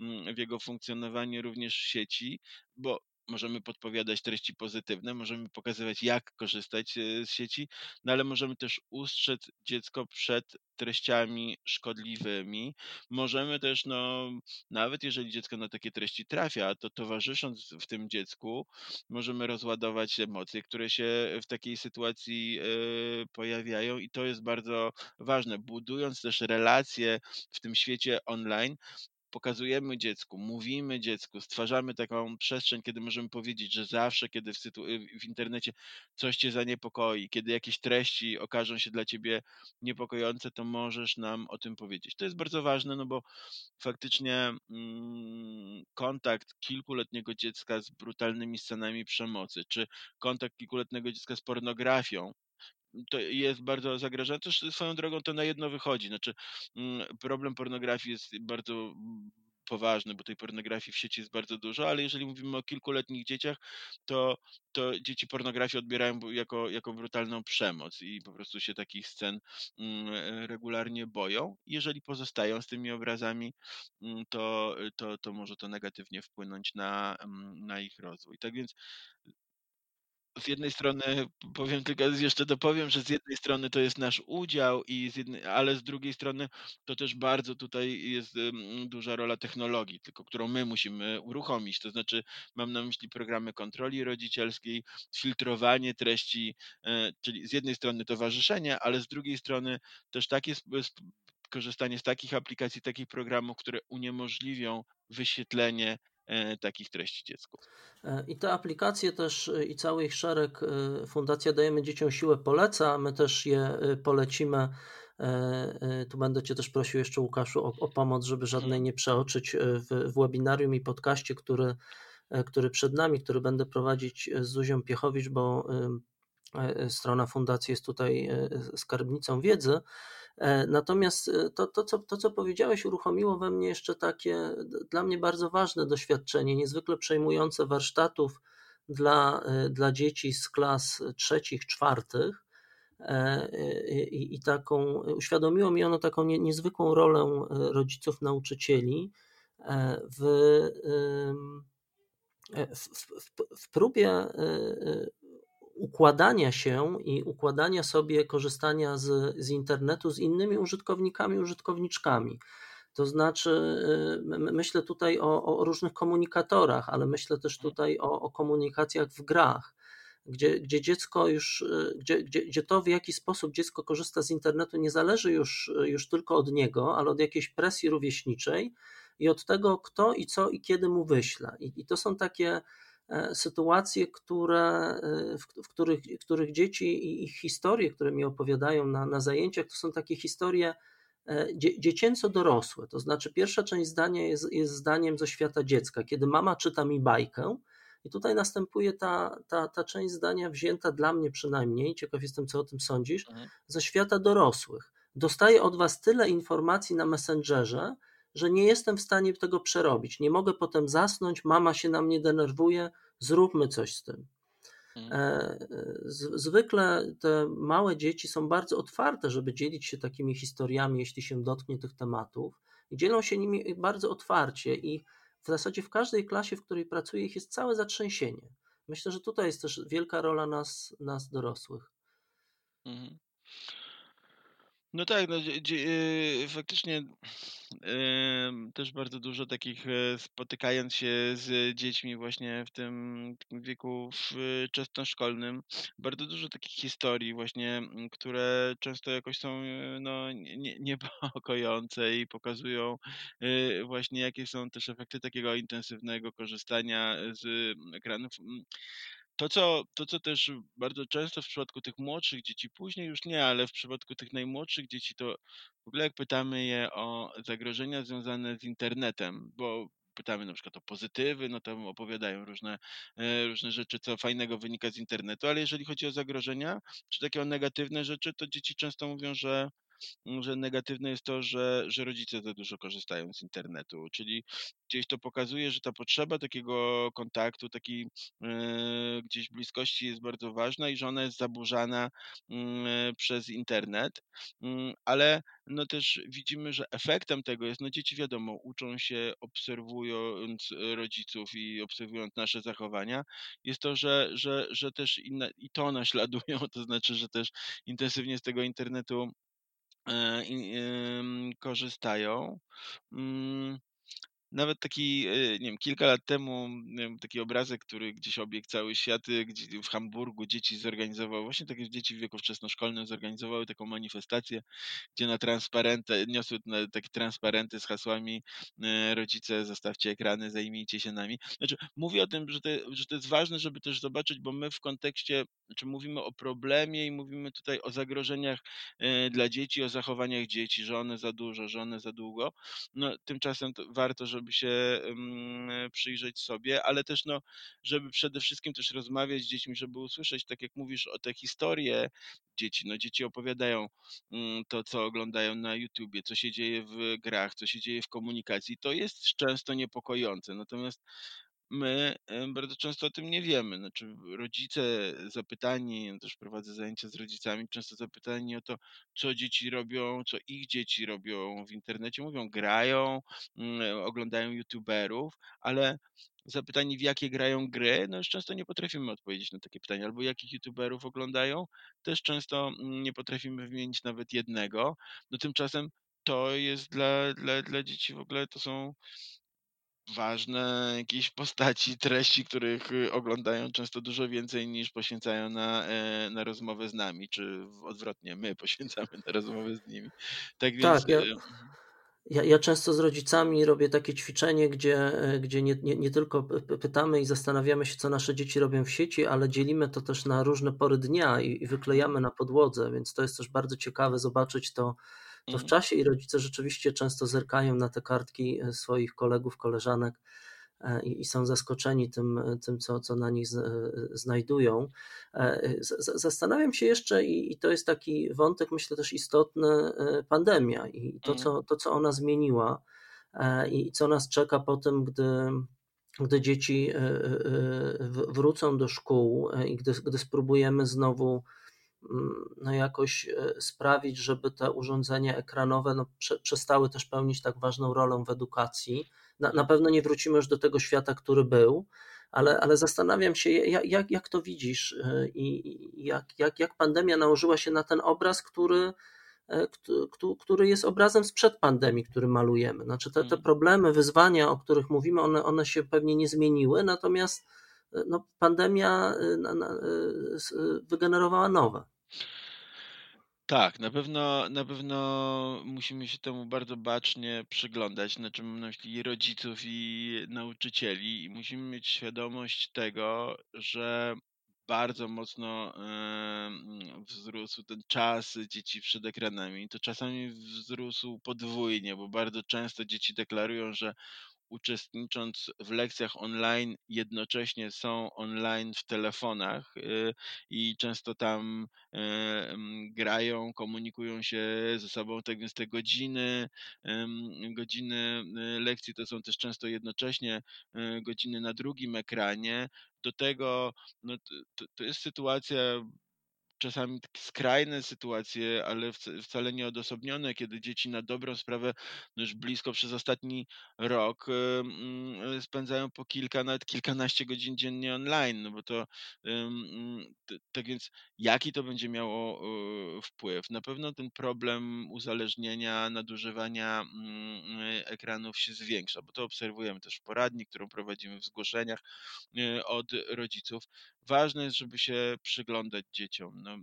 mm, w jego funkcjonowaniu również w sieci, bo możemy podpowiadać treści pozytywne, możemy pokazywać, jak korzystać e, z sieci, no ale możemy też ustrzec dziecko przed treściami szkodliwymi. Możemy też, no, nawet jeżeli dziecko na takie treści trafia, to towarzysząc w tym dziecku, możemy rozładować emocje, które się w takiej sytuacji e, pojawiają, i to jest bardzo ważne. Budując też relacje w tym świecie online, pokazujemy dziecku, mówimy dziecku, stwarzamy taką przestrzeń, kiedy możemy powiedzieć, że zawsze, kiedy w, sytu- w internecie coś cię zaniepokoi, kiedy jakieś treści okażą się dla ciebie niepokojące, to możesz nam o tym powiedzieć. To jest bardzo ważne, no bo faktycznie mm, kontakt kilkuletniego dziecka z brutalnymi scenami przemocy, czy kontakt kilkuletniego dziecka z pornografią, to jest bardzo zagrażające. Swoją drogą to na jedno wychodzi. Znaczy, mm, problem pornografii jest bardzo mm, poważny, bo tej pornografii w sieci jest bardzo dużo, ale jeżeli mówimy o kilkuletnich dzieciach, to, to dzieci pornografię odbierają jako, jako brutalną przemoc i po prostu się takich scen mm, regularnie boją. Jeżeli pozostają z tymi obrazami, to, to, to może to negatywnie wpłynąć na, na ich rozwój. Tak więc z jednej strony powiem tylko jeszcze dopowiem, że z jednej strony to jest nasz udział, i z jednej, ale z drugiej strony to też bardzo tutaj jest duża rola technologii, tylko którą my musimy uruchomić. To znaczy, mam na myśli programy kontroli rodzicielskiej, filtrowanie treści, e, czyli z jednej strony towarzyszenie, ale z drugiej strony też takie korzystanie z takich aplikacji, takich programów, które uniemożliwią wyświetlenie takich treści dziecku. E, I te aplikacje też e, i cały ich szereg Fundacja Dajemy Dzieciom Siłę poleca, my też je polecimy. Tu będę Cię też prosił jeszcze Łukaszu o, o pomoc, żeby żadnej nie przeoczyć w, w webinarium i podcaście, który, który przed nami, który będę prowadzić z Zuzią Piechowicz, bo strona fundacji jest tutaj skarbnicą wiedzy. E, natomiast e, to, to, co, to, co powiedziałeś, uruchomiło we mnie jeszcze takie dla mnie bardzo ważne doświadczenie, niezwykle przejmujące warsztatów dla, e, dla dzieci z klas trzecich, czwartych. I, i taką, uświadomiło mi ono taką nie, niezwykłą rolę rodziców, nauczycieli w, w, w, w próbie układania się i układania sobie korzystania z, z internetu z innymi użytkownikami, użytkowniczkami. To znaczy, y, myślę tutaj o, o różnych komunikatorach, ale myślę też tutaj o, o komunikacjach w grach, gdzie, gdzie dziecko już, y, gdzie, gdzie, gdzie to w jaki sposób dziecko korzysta z internetu nie zależy już, już tylko od niego, ale od jakiejś presji rówieśniczej i od tego, kto i co i kiedy mu wyśle. I, i to są takie sytuacje, które, e, w, których, w których dzieci i ich historie, które mi opowiadają na, na zajęciach, to są takie historie e, dzie, dziecięco-dorosłe. To znaczy, pierwsza część zdania jest, jest zdaniem ze świata dziecka, kiedy mama czyta mi bajkę. I tutaj następuje ta, ta, ta część zdania wzięta dla mnie przynajmniej, ciekaw jestem, co o tym sądzisz, mhm. ze świata dorosłych. Dostaję od was tyle informacji na Messengerze, że nie jestem w stanie tego przerobić. Nie mogę potem zasnąć, mama się na mnie denerwuje, zróbmy coś z tym. Mhm. E, zwykle te małe dzieci są bardzo otwarte, żeby dzielić się takimi historiami, jeśli się dotknie tych tematów, i dzielą się nimi bardzo otwarcie. I w zasadzie w każdej klasie, w której pracuję, ich jest całe zatrzęsienie. Myślę, że tutaj jest też wielka rola nas, nas dorosłych. Mhm. No tak, no, e, faktycznie też bardzo dużo takich, e, spotykając się z dziećmi właśnie w tym wieku wczesnoszkolnym, bardzo dużo takich historii właśnie, które często jakoś są, e, no, nie niepokojące i pokazują, właśnie jakie są też efekty takiego intensywnego korzystania z ekranów. To co to, co też bardzo często w przypadku tych młodszych dzieci, później już nie, ale w przypadku tych najmłodszych dzieci, to w ogóle jak pytamy je o zagrożenia związane z internetem, bo pytamy na przykład o pozytywy, no to opowiadają różne, różne rzeczy, co fajnego wynika z internetu, ale jeżeli chodzi o zagrożenia, czy takie o negatywne rzeczy, to dzieci często mówią, że że negatywne jest to, że, że rodzice za dużo korzystają z internetu, czyli gdzieś to pokazuje, że ta potrzeba takiego kontaktu, takiej e, gdzieś bliskości jest bardzo ważna i że ona jest zaburzana mm, przez internet, mm, ale no też widzimy, że efektem tego jest, no dzieci wiadomo, uczą się obserwując rodziców i obserwując nasze zachowania, jest to, że, że, że też inne, i to naśladują, to znaczy, że też intensywnie z tego internetu korzystają. Nawet taki, e, nie wiem, kilka lat temu wiem, taki obrazek, który gdzieś obiegł cały świat, y, gdzie w Hamburgu dzieci zorganizowały, właśnie takie dzieci w wieku wczesnoszkolnym zorganizowały taką manifestację, gdzie na transparentę, niosły na takie transparenty z hasłami e, rodzice, zostawcie ekrany, zajmijcie się nami. Znaczy, mówię o tym, że to, że to jest ważne, żeby też zobaczyć, bo my w kontekście, znaczy mówimy o problemie i mówimy tutaj o zagrożeniach e, dla dzieci, o zachowaniach dzieci, że one za dużo, że one za długo. No, tymczasem warto, żeby żeby się przyjrzeć sobie, ale też no, żeby przede wszystkim też rozmawiać z dziećmi, żeby usłyszeć, tak jak mówisz, o te historie dzieci. No dzieci opowiadają mm, to, co oglądają na YouTubie, co się dzieje w grach, co się dzieje w komunikacji. To jest często niepokojące. Natomiast my bardzo często o tym nie wiemy. Znaczy, rodzice zapytani, też prowadzę zajęcia z rodzicami, często zapytani o to, co dzieci robią, co ich dzieci robią w internecie. Mówią, grają, mm, oglądają YouTuberów, ale zapytani, w jakie grają gry, no już często nie potrafimy odpowiedzieć na takie pytania, albo jakich YouTuberów oglądają, też często mm, nie potrafimy wymienić nawet jednego. No tymczasem to jest dla, dla, dla dzieci w ogóle to są ważne jakieś postaci, treści, których y, oglądają często dużo więcej niż poświęcają na, e, na rozmowę z nami, czy odwrotnie, my poświęcamy na rozmowę z nimi. Tak więc... Tak, ja... Y, ja, ja, często z rodzicami robię takie ćwiczenie, gdzie, e, gdzie nie, nie, nie, tylko pytamy i zastanawiamy się, co nasze dzieci robią w sieci, ale dzielimy to też na różne pory dnia i, i wyklejamy na podłodze, więc to jest też bardzo ciekawe zobaczyć to, to w mhm. czasie i rodzice rzeczywiście często zerkają na te kartki e, swoich kolegów, koleżanek e, i, są zaskoczeni tym, e, tym co, co na nich znajdują. Zastanawiam się jeszcze, i, to jest taki wątek, myślę też istotny, pandemia i to, co, mhm. to, co ona zmieniła i co nas czeka po tym, gdy gdy dzieci wrócą do szkół i gdy, gdy spróbujemy znowu no jakoś e, sprawić, żeby te urządzenia ekranowe no, prze, przestały też pełnić tak ważną rolę w edukacji. Na, na pewno nie wrócimy już do tego świata, który był, ale, ale zastanawiam się, jak, jak to widzisz e, i jak, jak, jak pandemia nałożyła się na ten obraz, który, e, który jest obrazem sprzed pandemii, który malujemy. Znaczy te, te mhm. problemy, wyzwania, o których mówimy, one, one się pewnie nie zmieniły, natomiast no, pandemia wygenerowała nowe. Tak, na pewno, na pewno musimy się temu bardzo bacznie przyglądać, na czym mam na myśli rodziców, i nauczycieli, i musimy mieć świadomość tego, że bardzo mocno wzrósł ten czas dzieci przed ekranami. To czasami wzrósł podwójnie, bo bardzo często dzieci deklarują, że uczestnicząc w lekcjach online, jednocześnie są online w telefonach y, i często tam y, grają, komunikują się ze sobą, tak więc te godziny, godziny y, lekcji to są też często jednocześnie godziny na drugim ekranie. Do tego no, to, to jest sytuacja czasami skrajne sytuacje, ale wcale nie odosobnione, kiedy dzieci na dobrą sprawę no już blisko przez ostatni rok mm, spędzają po kilka, nawet kilkanaście godzin dziennie online, no bo to tak więc jaki to będzie miało wpływ? Na pewno ten problem uzależnienia, nadużywania mm, ekranów się zwiększa, bo to obserwujemy też w poradni, którą prowadzimy w zgłoszeniach y, od rodziców. Ważne jest, żeby się przyglądać dzieciom. No,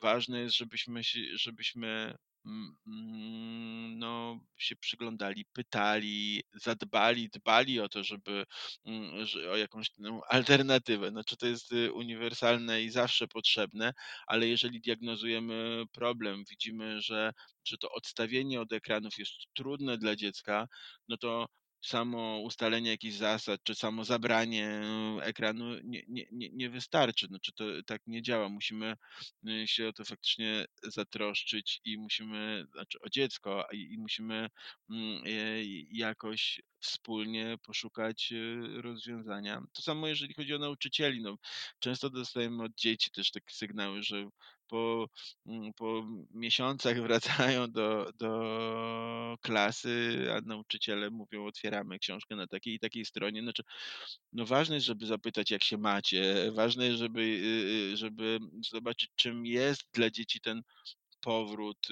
ważne jest, żebyśmy, się, żebyśmy mm, no, się przyglądali, pytali, zadbali, dbali o to, żeby mm, o jakąś no, alternatywę. Znaczy to jest y, uniwersalne i zawsze potrzebne, ale jeżeli diagnozujemy problem, widzimy, że, że to odstawienie od ekranów jest trudne dla dziecka, no to samo ustalenie jakichś zasad, czy samo zabranie ekranu nie, nie, nie, wystarczy. Znaczy to tak nie działa. Musimy y, się o to faktycznie zatroszczyć i musimy, znaczy o dziecko, i, i musimy mm, jakoś wspólnie poszukać y, rozwiązania. To samo jeżeli chodzi o nauczycieli. No, często dostajemy od dzieci też takie sygnały, że po, mm, po miesiącach wracają do, do klasy, a nauczyciele mówią, otwieramy książkę na takiej i takiej stronie. Znaczy, no ważne jest, żeby zapytać, jak się macie. Ważne jest, żeby, y, y, żeby zobaczyć, czym jest dla dzieci ten powrót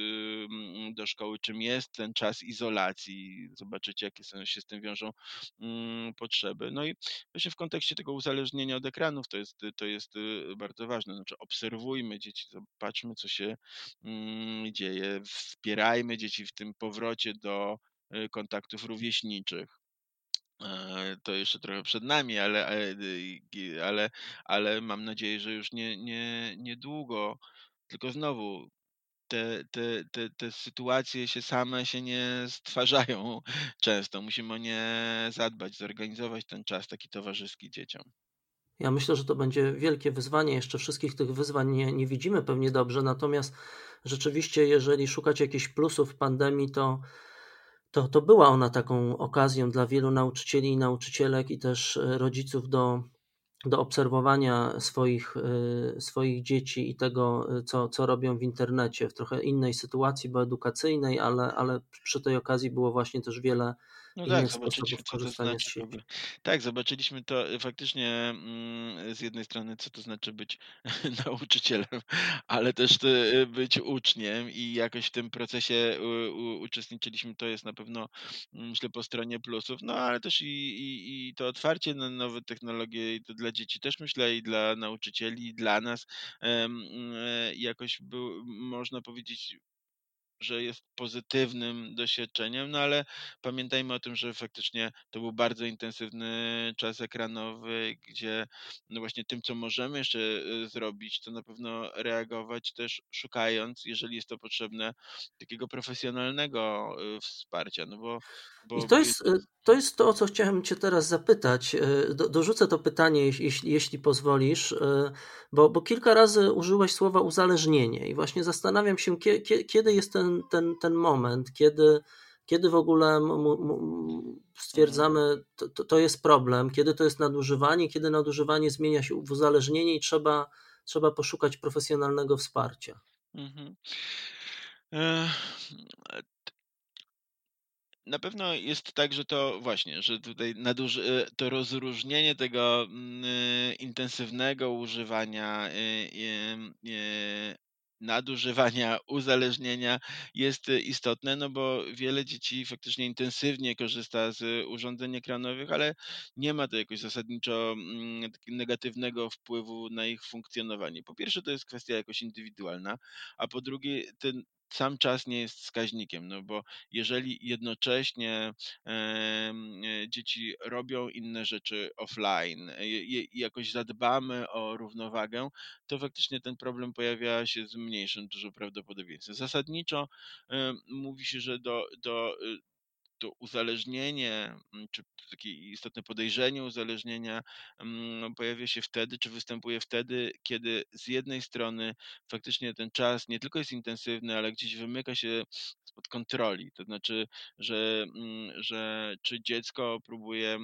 do szkoły, czym jest ten czas izolacji, zobaczycie, jakie są, się z tym wiążą mm, potrzeby. No i właśnie w kontekście tego uzależnienia od ekranów to jest, to jest y, bardzo ważne. Znaczy, obserwujmy dzieci, zobaczmy, co się mm, dzieje, wspierajmy dzieci w tym powrocie do y, kontaktów rówieśniczych. E, to jeszcze trochę przed nami, ale, ale, ale, ale mam nadzieję, że już nie, nie, niedługo. Tylko znowu te, te, te, te sytuacje się same się nie stwarzają często. Musimy o nie zadbać, zorganizować ten czas taki towarzyski dzieciom. Ja myślę, że to będzie wielkie wyzwanie. Jeszcze wszystkich tych wyzwań nie, nie widzimy pewnie dobrze, natomiast rzeczywiście, jeżeli szukać jakichś plusów pandemii, to, to, to była ona taką okazją dla wielu nauczycieli i nauczycielek i też e, rodziców do do obserwowania swoich, y, swoich dzieci i tego, y, co, co robią w internecie, w trochę innej sytuacji, bo edukacyjnej, ale, ale przy tej okazji było właśnie też wiele no tak, zobaczyliśmy, co to znaczy. Tak, zobaczyliśmy to y, faktycznie mm, z jednej strony, co to znaczy być nauczycielem, ale też y, być uczniem i jakoś w tym procesie uczestniczyliśmy. To jest na pewno, mm, myślę, po stronie plusów, no ale też i, i, i to otwarcie na nowe technologie i to dla dzieci też myślę i dla nauczycieli, i dla nas e, jakoś był, można powiedzieć, że jest pozytywnym doświadczeniem, no ale pamiętajmy o tym, że faktycznie to był bardzo intensywny czas ekranowy, gdzie no właśnie tym, co możemy jeszcze y, zrobić, to na pewno reagować też szukając, jeżeli jest to potrzebne, takiego profesjonalnego y, wsparcia, no bo... bo I to jest, y, to jest to, o co chciałem Cię teraz zapytać. dorzucę to pytanie, jeśli, jeśli pozwolisz, bo, bo kilka razy użyłeś słowa uzależnienie i właśnie zastanawiam się, kiedy jest ten ten, ten, ten moment, kiedy, kiedy w ogóle stwierdzamy, to, to jest problem, kiedy to jest nadużywanie, kiedy nadużywanie zmienia się w uzależnienie i trzeba, trzeba poszukać profesjonalnego wsparcia. Mhm. E, na pewno jest tak, że to właśnie, że tutaj naduży, to rozróżnienie tego mm, e, intensywnego używania e, nadużywania, uzależnienia jest y, istotne, no bo wiele dzieci faktycznie intensywnie korzysta z urządzeń ekranowych, ale nie ma to jakoś zasadniczo mm, negatywnego wpływu na ich funkcjonowanie. Po pierwsze, to jest kwestia jakoś indywidualna, a po drugie, ten sam czas nie jest wskaźnikiem, no bo jeżeli jednocześnie e, dzieci robią inne rzeczy offline i jakoś zadbamy o równowagę, to faktycznie ten problem pojawia się z mniejszym dużo prawdopodobieństwem. Zasadniczo mówi się, że do, do y, to uzależnienie, mm, czy takie istotne podejrzenie uzależnienia mm, pojawia się wtedy, czy występuje wtedy, kiedy z jednej strony faktycznie ten czas nie tylko jest intensywny, ale gdzieś wymyka się spod kontroli. To znaczy, że, mm, że czy dziecko próbuje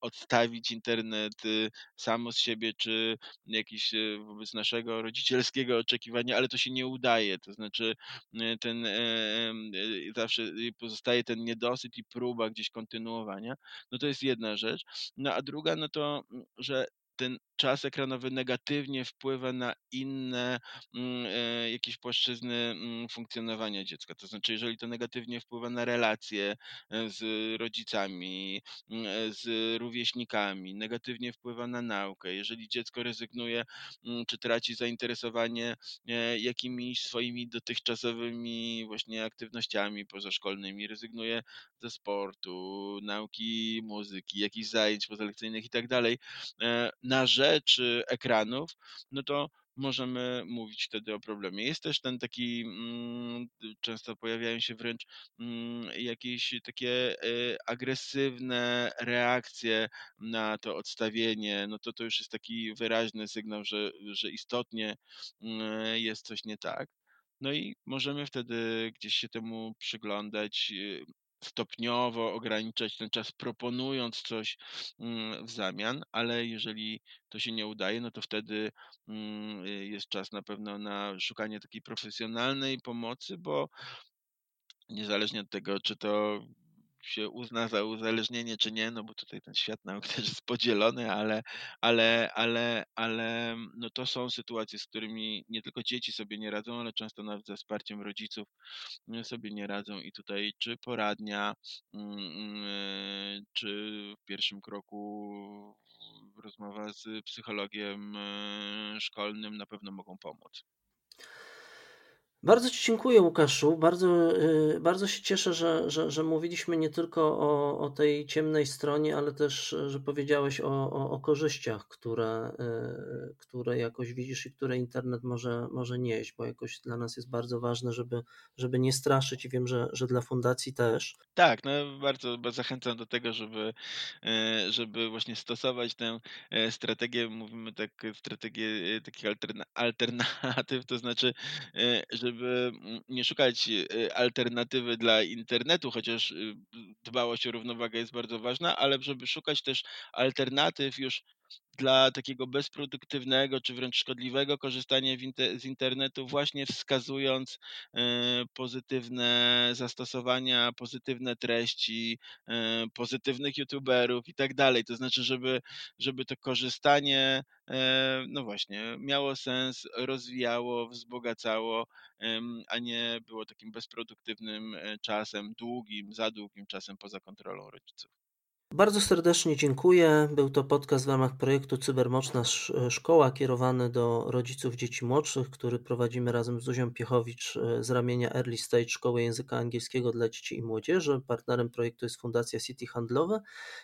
odstawić internet y, samo z siebie, czy jakiś y, wobec naszego rodzicielskiego oczekiwania, ale to się nie udaje. To znaczy, y, ten zawsze pozostaje ten niedosyt, i próba gdzieś kontynuowania, no to jest jedna rzecz. No a druga, no to, mm, że ten czas ekranowy negatywnie wpływa na inne mm, e, jakieś płaszczyzny mm, funkcjonowania dziecka. To znaczy, jeżeli to negatywnie wpływa na relacje e, z rodzicami, mm, e, z rówieśnikami, negatywnie wpływa na naukę, jeżeli dziecko rezygnuje czy traci zainteresowanie jakimiś swoimi dotychczasowymi właśnie aktywnościami pozaszkolnymi, rezygnuje ze sportu, nauki muzyki, jakichś zajęć pozalekcyjnych i tak dalej, na rzecz Czy ekranów, no to możemy mówić wtedy o problemie. Jest też ten taki, mm, często pojawiają się wręcz mm, jakieś takie e, agresywne reakcje na to odstawienie, no to to już jest taki wyraźny sygnał, że, że istotnie mm, jest coś nie tak. No i możemy wtedy gdzieś się temu przyglądać, y, stopniowo ograniczać ten czas, proponując coś mm, w zamian, ale jeżeli to się nie udaje, no to wtedy mm, y, jest czas na pewno na szukanie takiej profesjonalnej pomocy, bo niezależnie od tego, czy to się uzna za uzależnienie, czy nie, no bo tutaj ten świat nauki też jest podzielony, ale, ale, ale, ale no to są sytuacje, z którymi nie tylko dzieci sobie nie radzą, ale często nawet ze wsparciem rodziców mm, sobie nie radzą i tutaj czy poradnia, mm, mm, czy w pierwszym kroku rozmowa z psychologiem e, szkolnym na pewno mogą pomóc. Bardzo Ci dziękuję, Łukaszu. Bardzo, y, bardzo się cieszę, że, że, że mówiliśmy nie tylko o, o tej ciemnej stronie, ale też, że powiedziałeś o, o, o korzyściach, które, y, które jakoś widzisz i które internet może, może nieść, bo jakoś dla nas jest bardzo ważne, żeby, żeby nie straszyć i wiem, że, że dla fundacji też. Tak, no bardzo, zachęcam do tego, żeby, y, żeby właśnie stosować tę strategię, mówimy tak, strategię takich alternatyw, to znaczy, że żeby mm, nie szukać y, alternatywy dla internetu, chociaż y, dbałość o równowagę jest bardzo ważna, ale żeby szukać też alternatyw już dla takiego bezproduktywnego czy wręcz szkodliwego korzystania z internetu, właśnie wskazując e, pozytywne zastosowania, pozytywne treści, e, pozytywnych youtuberów i tak dalej. To znaczy, żeby, żeby to korzystanie, e, no właśnie, miało sens, rozwijało, wzbogacało, a nie było takim bezproduktywnym czasem, długim, za długim czasem poza kontrolą rodziców. Bardzo serdecznie dziękuję. Był to podcast w ramach projektu Cybermoczna Szkoła kierowany do rodziców dzieci młodszych, który prowadzimy razem z Zuzią Piechowicz e, z ramienia Early Stage Szkoły Języka Angielskiego dla Dzieci i Młodzieży. Partnerem projektu jest Fundacja City Handlowe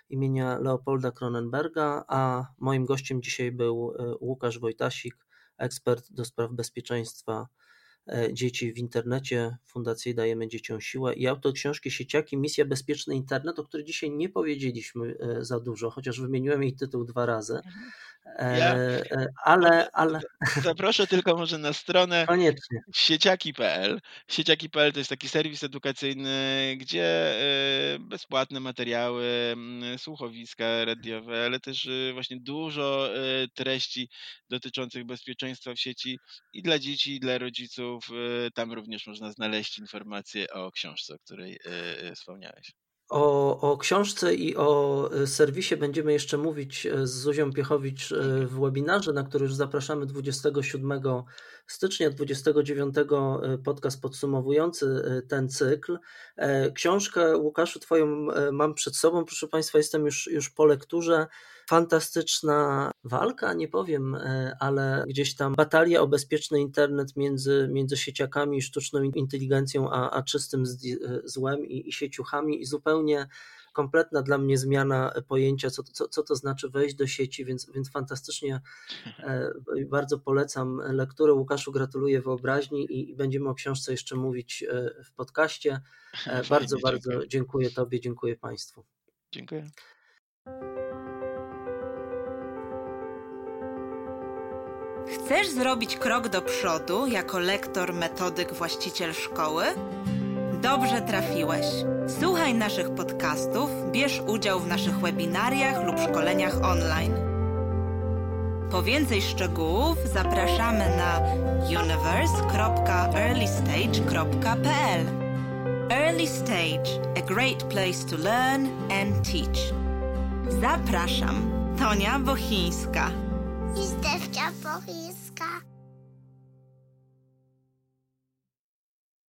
imienia Leopolda Kronenberga, a moim gościem dzisiaj był e, Łukasz Wojtasik, ekspert do spraw bezpieczeństwa dzieci w internecie, Fundacji Dajemy Dzieciom Siłę i autor książki Sieciaki, Misja Bezpieczny Internet, o której dzisiaj nie powiedzieliśmy e, za dużo, chociaż wymieniłem jej tytuł dwa razy. Ja, e, e, ale, ale... Zaproszę tylko może na stronę Koniecznie. sieciaki.pl. Sieciaki.pl to jest taki serwis edukacyjny, gdzie e, bezpłatne materiały, słuchowiska radiowe, ale też właśnie dużo treści dotyczących bezpieczeństwa w sieci i dla dzieci, i dla rodziców. Tam również można znaleźć informacje o książce, o której wspomniałeś. O, o książce i o e, serwisie będziemy jeszcze mówić e, z Zuzią Piechowicz e, w webinarze, na który już zapraszamy 27 stycznia, 29 podcast podsumowujący ten cykl. Książkę Łukaszu Twoją mam przed sobą, proszę Państwa, jestem już, już po lekturze fantastyczna walka, nie powiem, e, ale gdzieś tam batalia o bezpieczny internet między, między sieciakami sztuczną inteligencją, a, a czystym e, złem i, i sieciuchami i zupełnie kompletna dla mnie zmiana pojęcia, co, co, co to znaczy wejść do sieci, więc, więc fantastycznie e, bardzo polecam lekturę. Łukaszu gratuluję wyobraźni i, i będziemy o książce jeszcze mówić w podcaście. Bardzo, bardzo dziękuję. dziękuję Tobie, dziękuję Państwu. Dziękuję. Chcesz zrobić krok do przodu jako lektor, metodyk, właściciel szkoły? Dobrze trafiłeś. Słuchaj naszych podcastów, bierz udział w naszych webinariach lub szkoleniach online. Po więcej szczegółów zapraszamy na universe.earlystage.pl. Early Stage, a great place to learn and teach. Zapraszam, Tonia Bochińska. Jestem Bochińska.